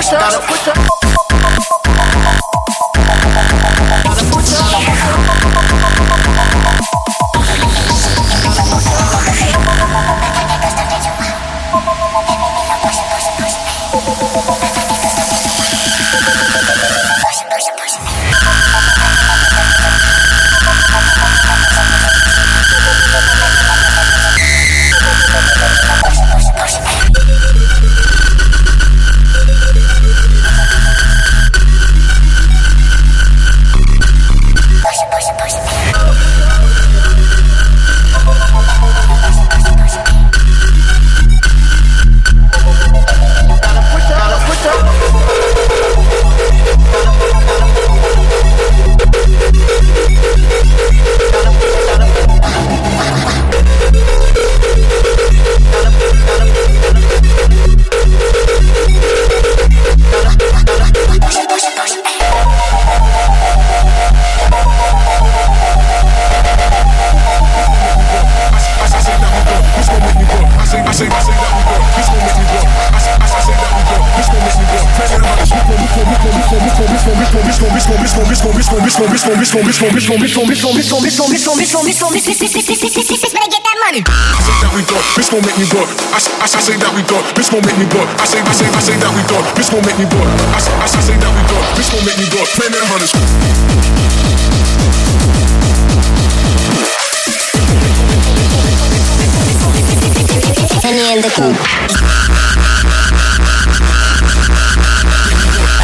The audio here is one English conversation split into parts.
Push up, push up. The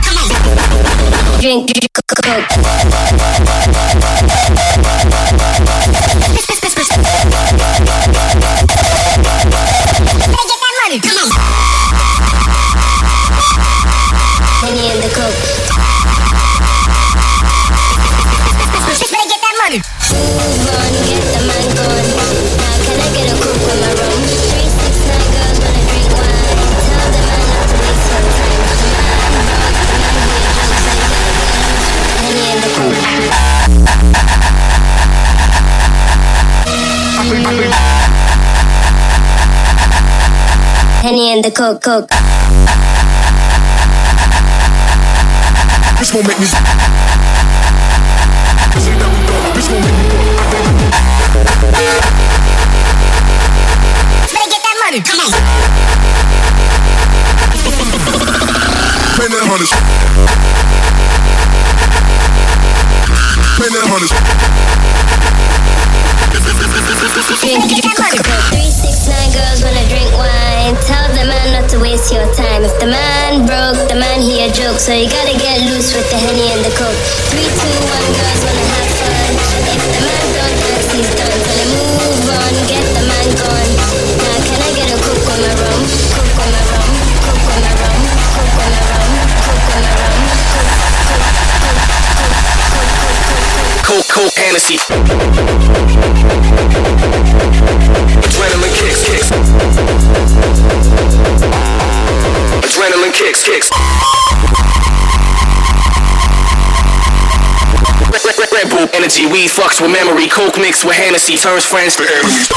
come on. Coke, coke. This won't make me. Say that we go. This won't make the man broke, the man he a joke. So you gotta get loose with the henny and the coke. Three, two, one, girls wanna have fun. If the man don't dance, he's done. Tell him move on, get the man gone. Now can I get a coke on my rum? Coke on my rum. Coke on my rum. Coke on my rum. Coke on my rum. Coke, Coke, Hennessy. Adrenaline kicks, kicks. Red, Bull energy, weed fucks with memory. Coke mixed with Hennessy turns friends to enemies.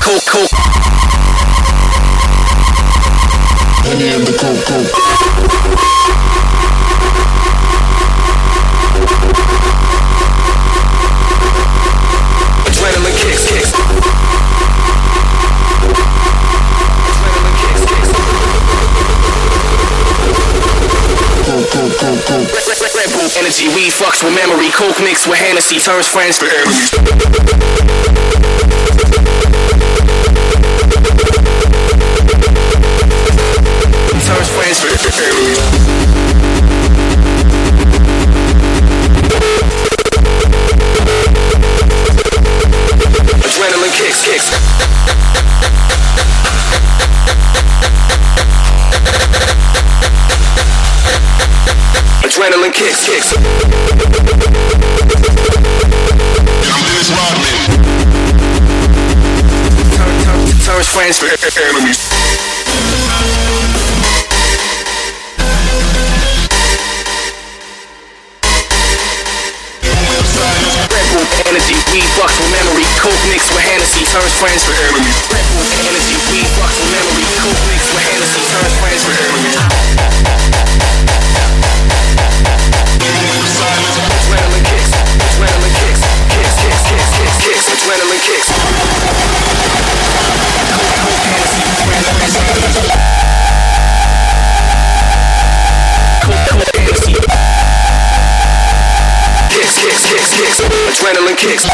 Coke, Coke. And the coke, coke. Bull energy, weed fucks with memory. Coke mixed with Hennessy turns friends to enemies. Turns friends to enemies. Kicks, kicks. I'm Dennis friends to Enemies. Weed fucks with memory. Coke mixed with Hennessy turns friends to enemies. Red Bull energy, weed fucks with memory. Coke mixed with Hennessy turns friends to enemies. Kicks. Kicks, kicks, kicks, adrenaline kicks.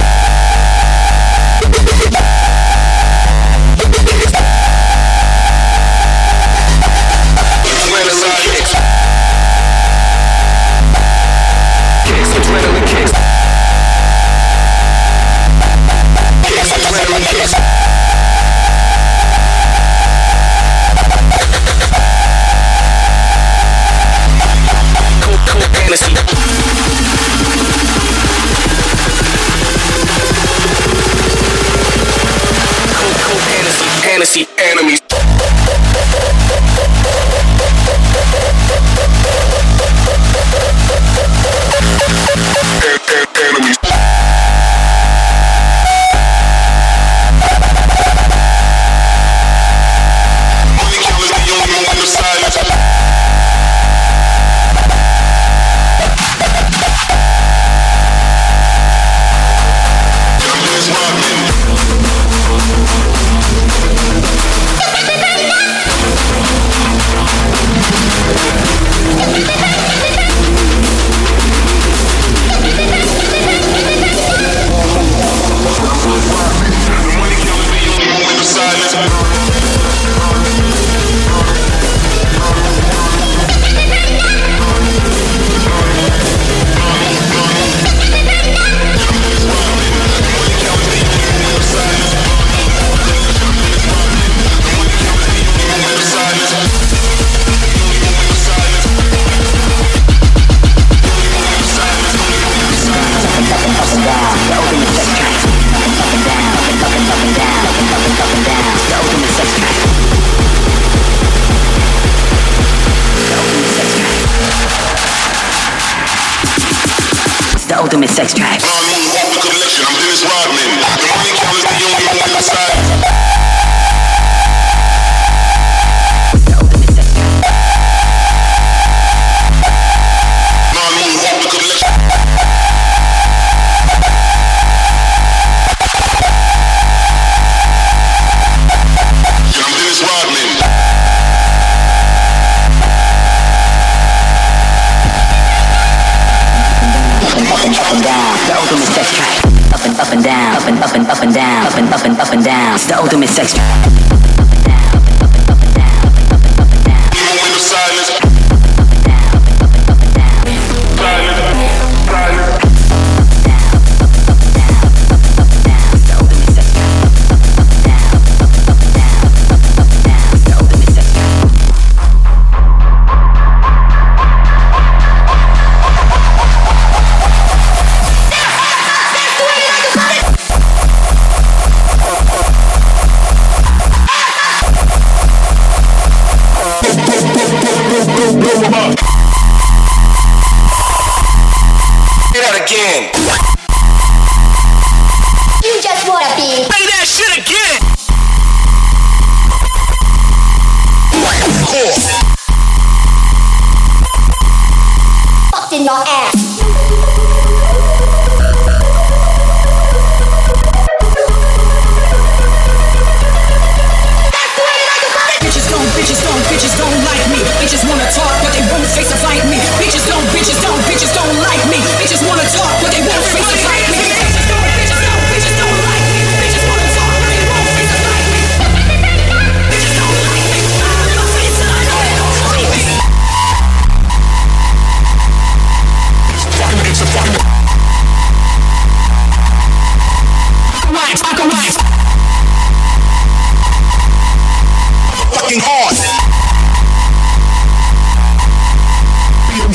ultimate sex.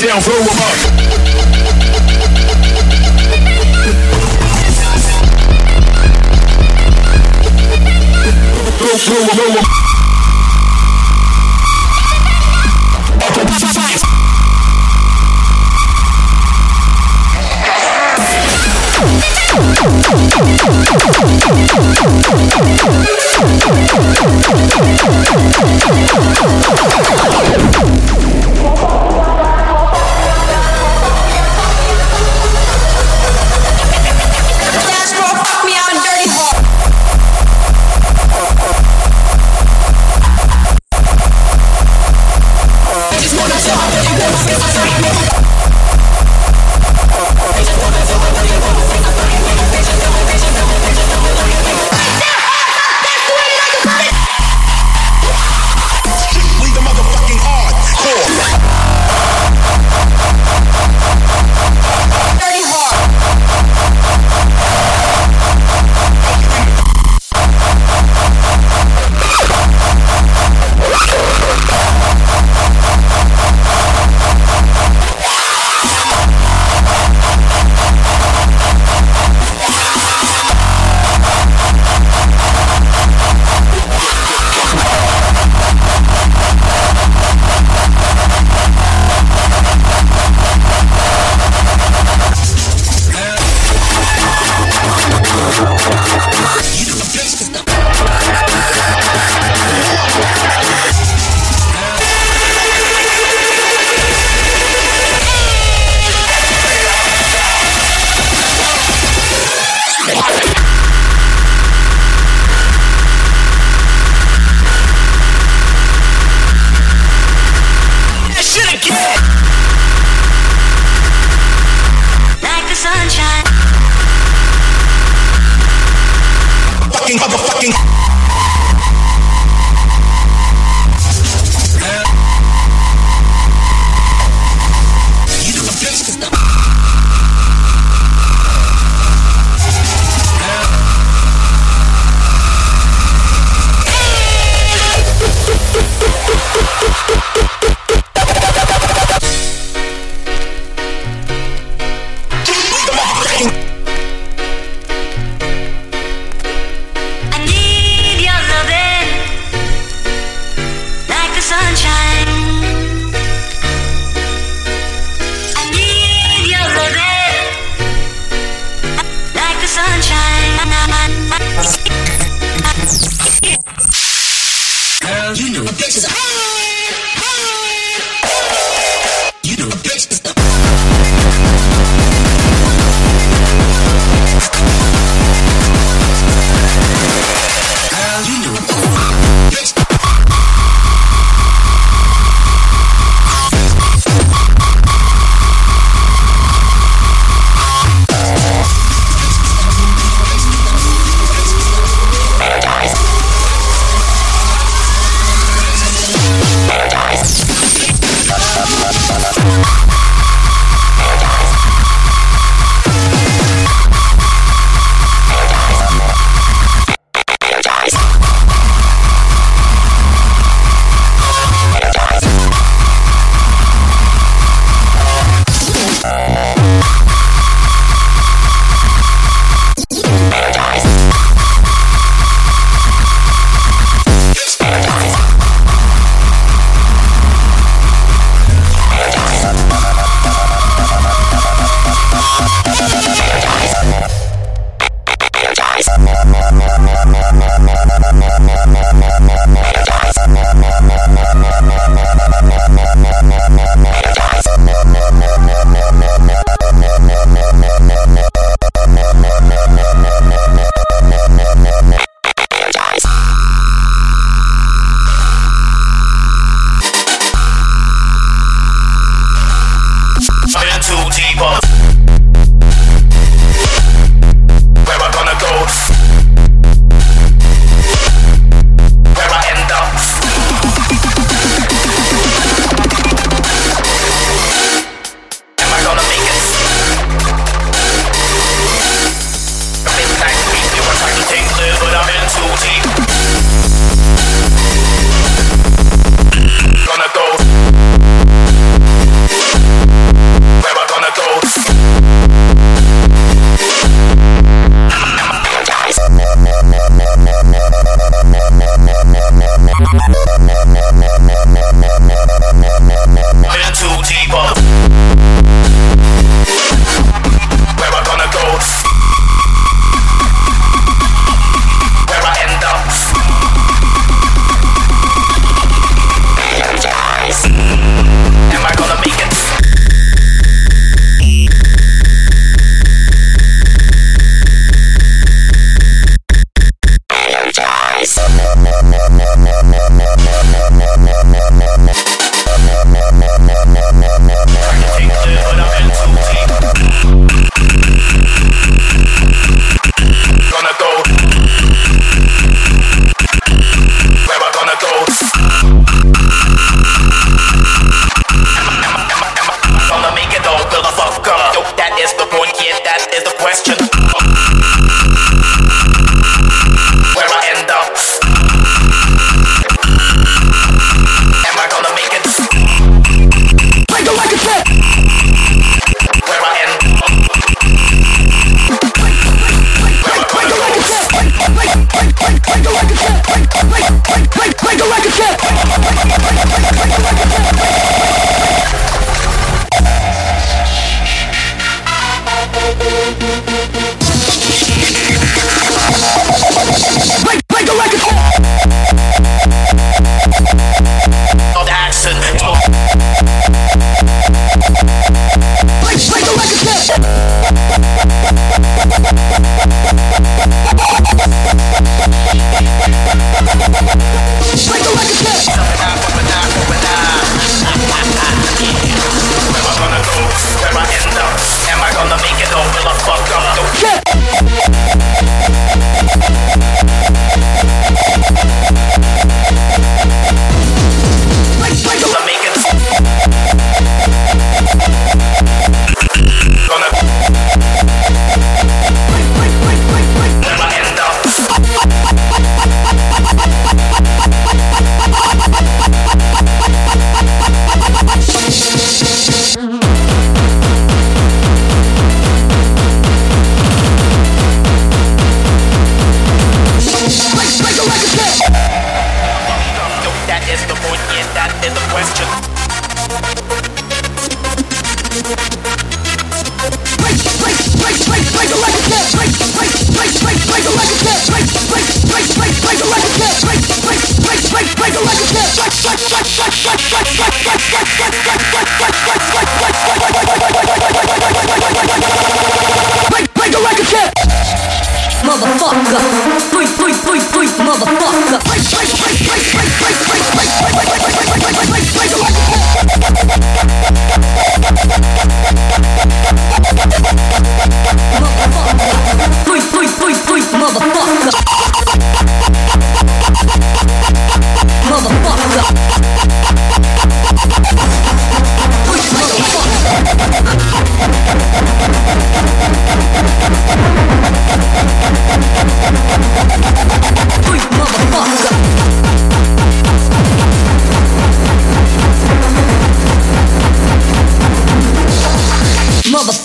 down, blow them up. Blow, blow, blow, blow.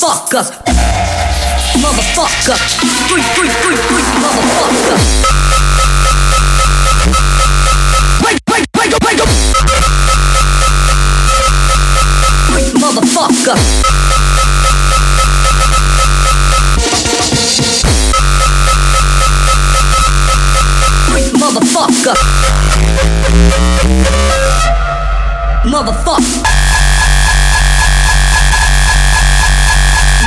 motherfucker, motherfucker, freak, freak, freak, freak, motherfucker. Motherfucker. Motherfucker. Motherfucker.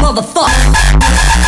motherfucker.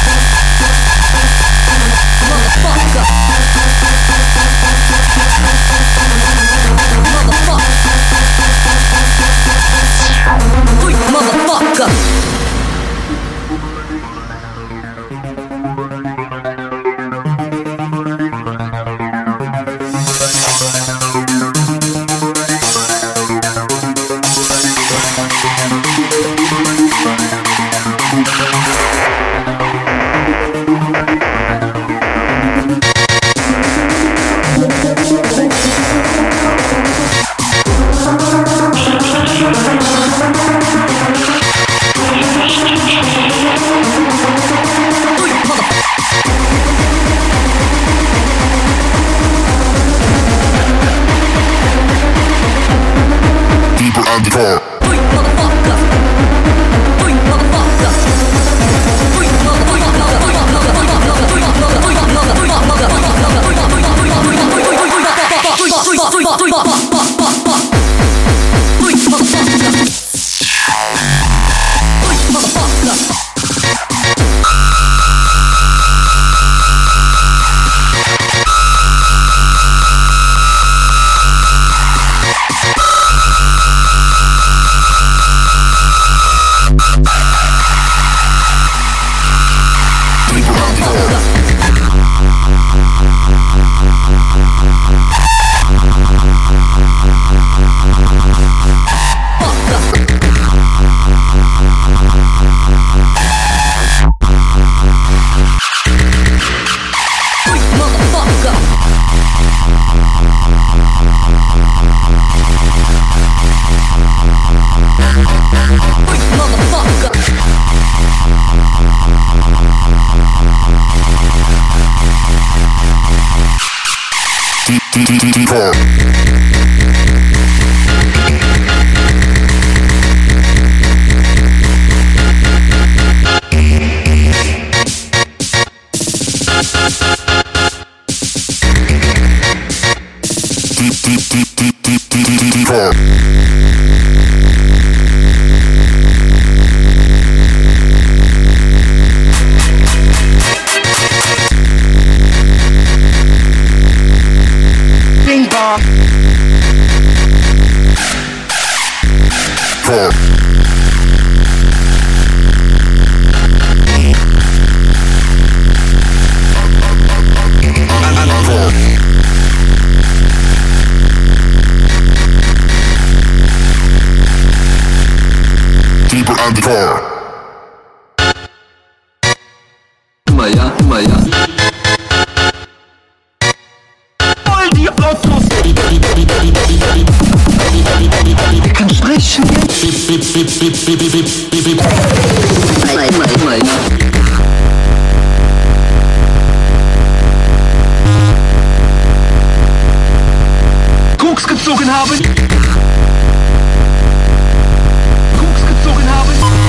Koks gezogen haben. Koks gezogen haben.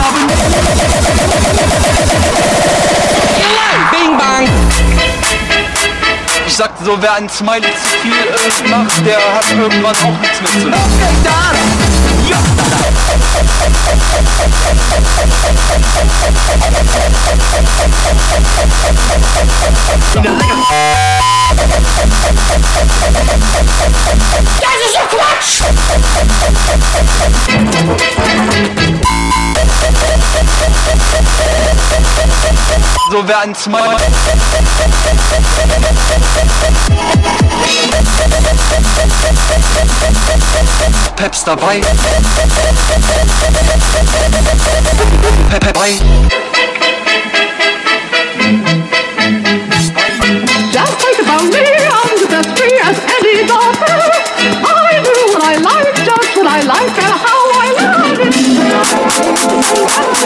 haben. Bing bang. Ich sagte so, wer ein Smiley zu viel äh, macht, der hat irgendwann auch nichts mehr zu lachen. So, wer ein Smiley... Peps. Just about any. I do what I like, just what I like, and how I like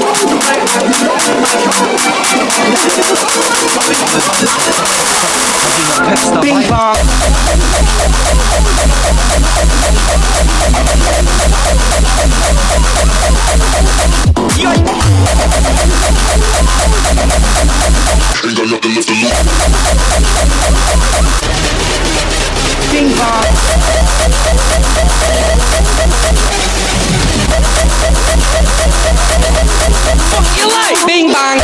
it. Bing bong. Ain't got nothing left to lose. Bing bong. Fuck you like. Bing bang.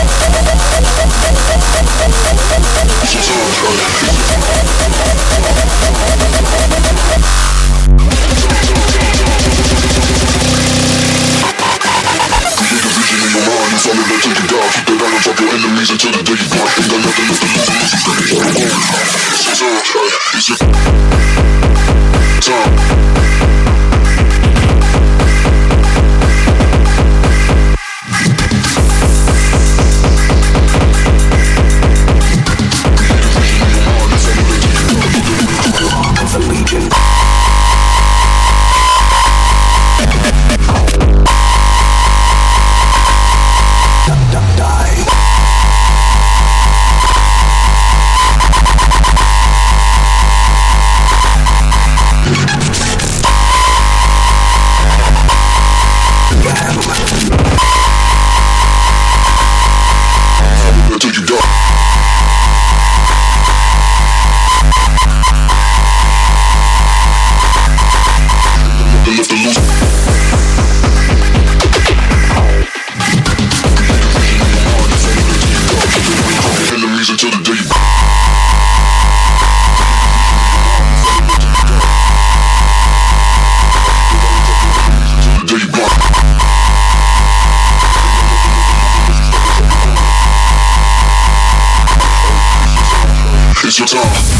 It's your time.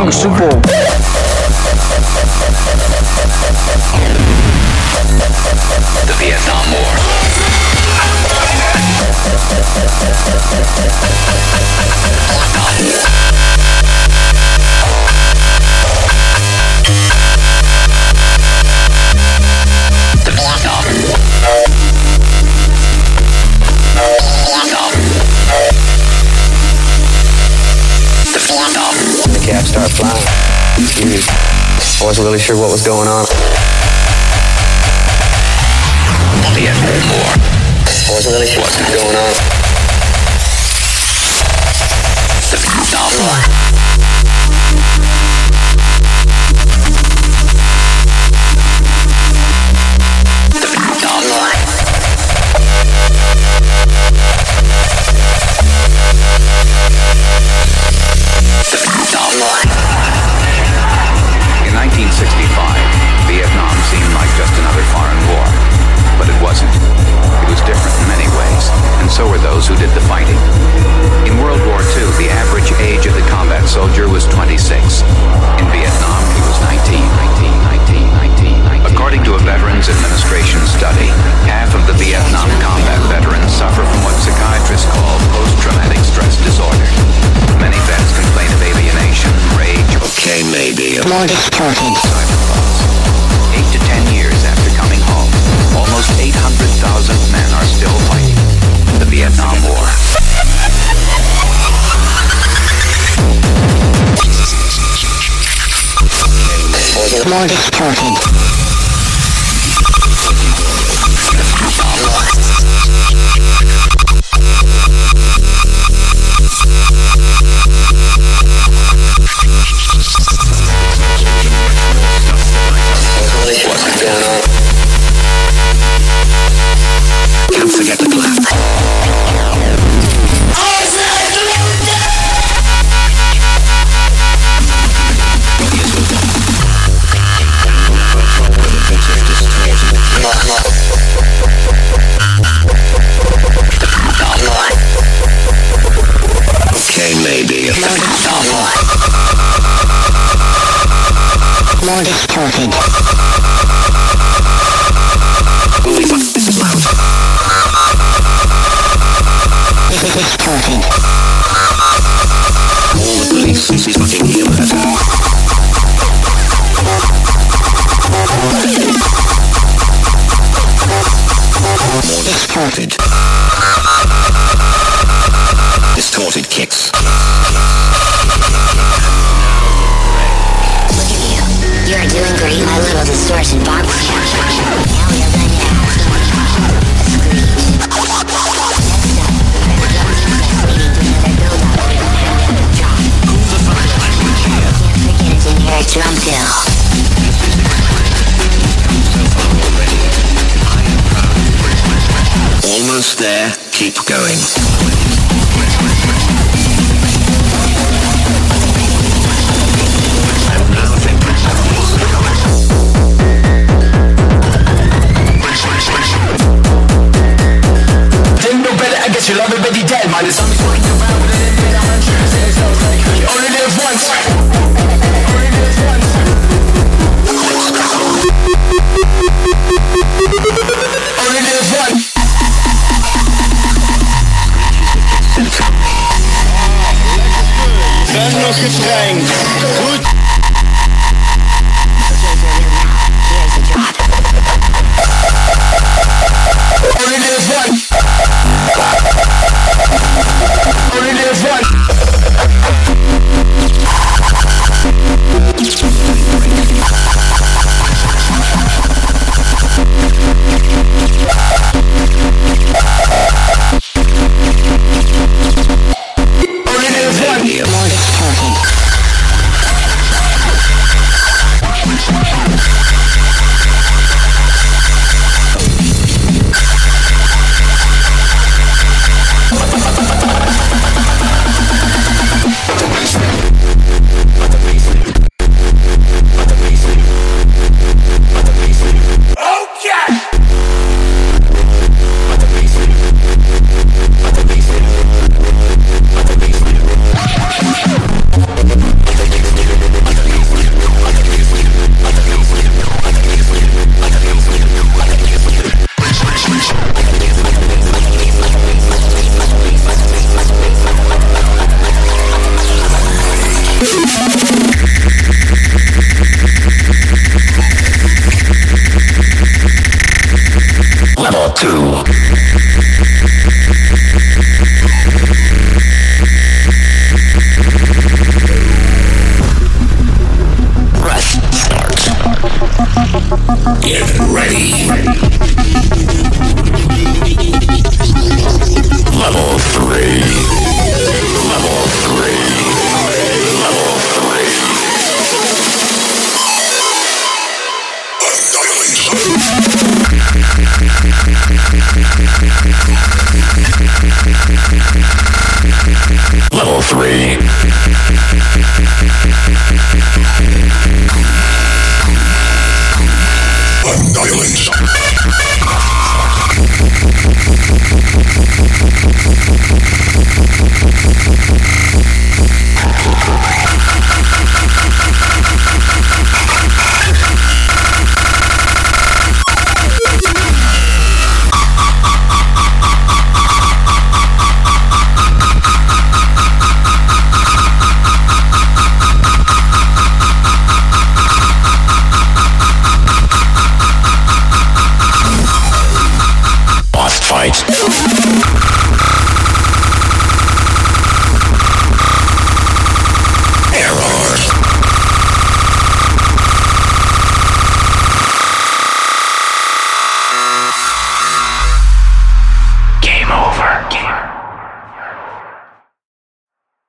The Vietnam War. Soepel. The Vietnam War. Confused. I wasn't really sure what was going on. I wasn't really sure what was going on. The in 1965, Vietnam seemed like just another foreign war, but it wasn't. It was different in many ways, and so were those who did the fighting. In World War II, the average age of the combat soldier was 26. In Vietnam, he was 19. 19 According to a Veterans Administration study, half of the Vietnam combat veterans suffer from what psychiatrists call post-traumatic stress disorder. Many vets complain of alienation, rage, okay maybe, Nordic parking. Eight to ten years after coming home, almost 800,000 men are still fighting the Vietnam War. largest party. Drum Hill. Live once. More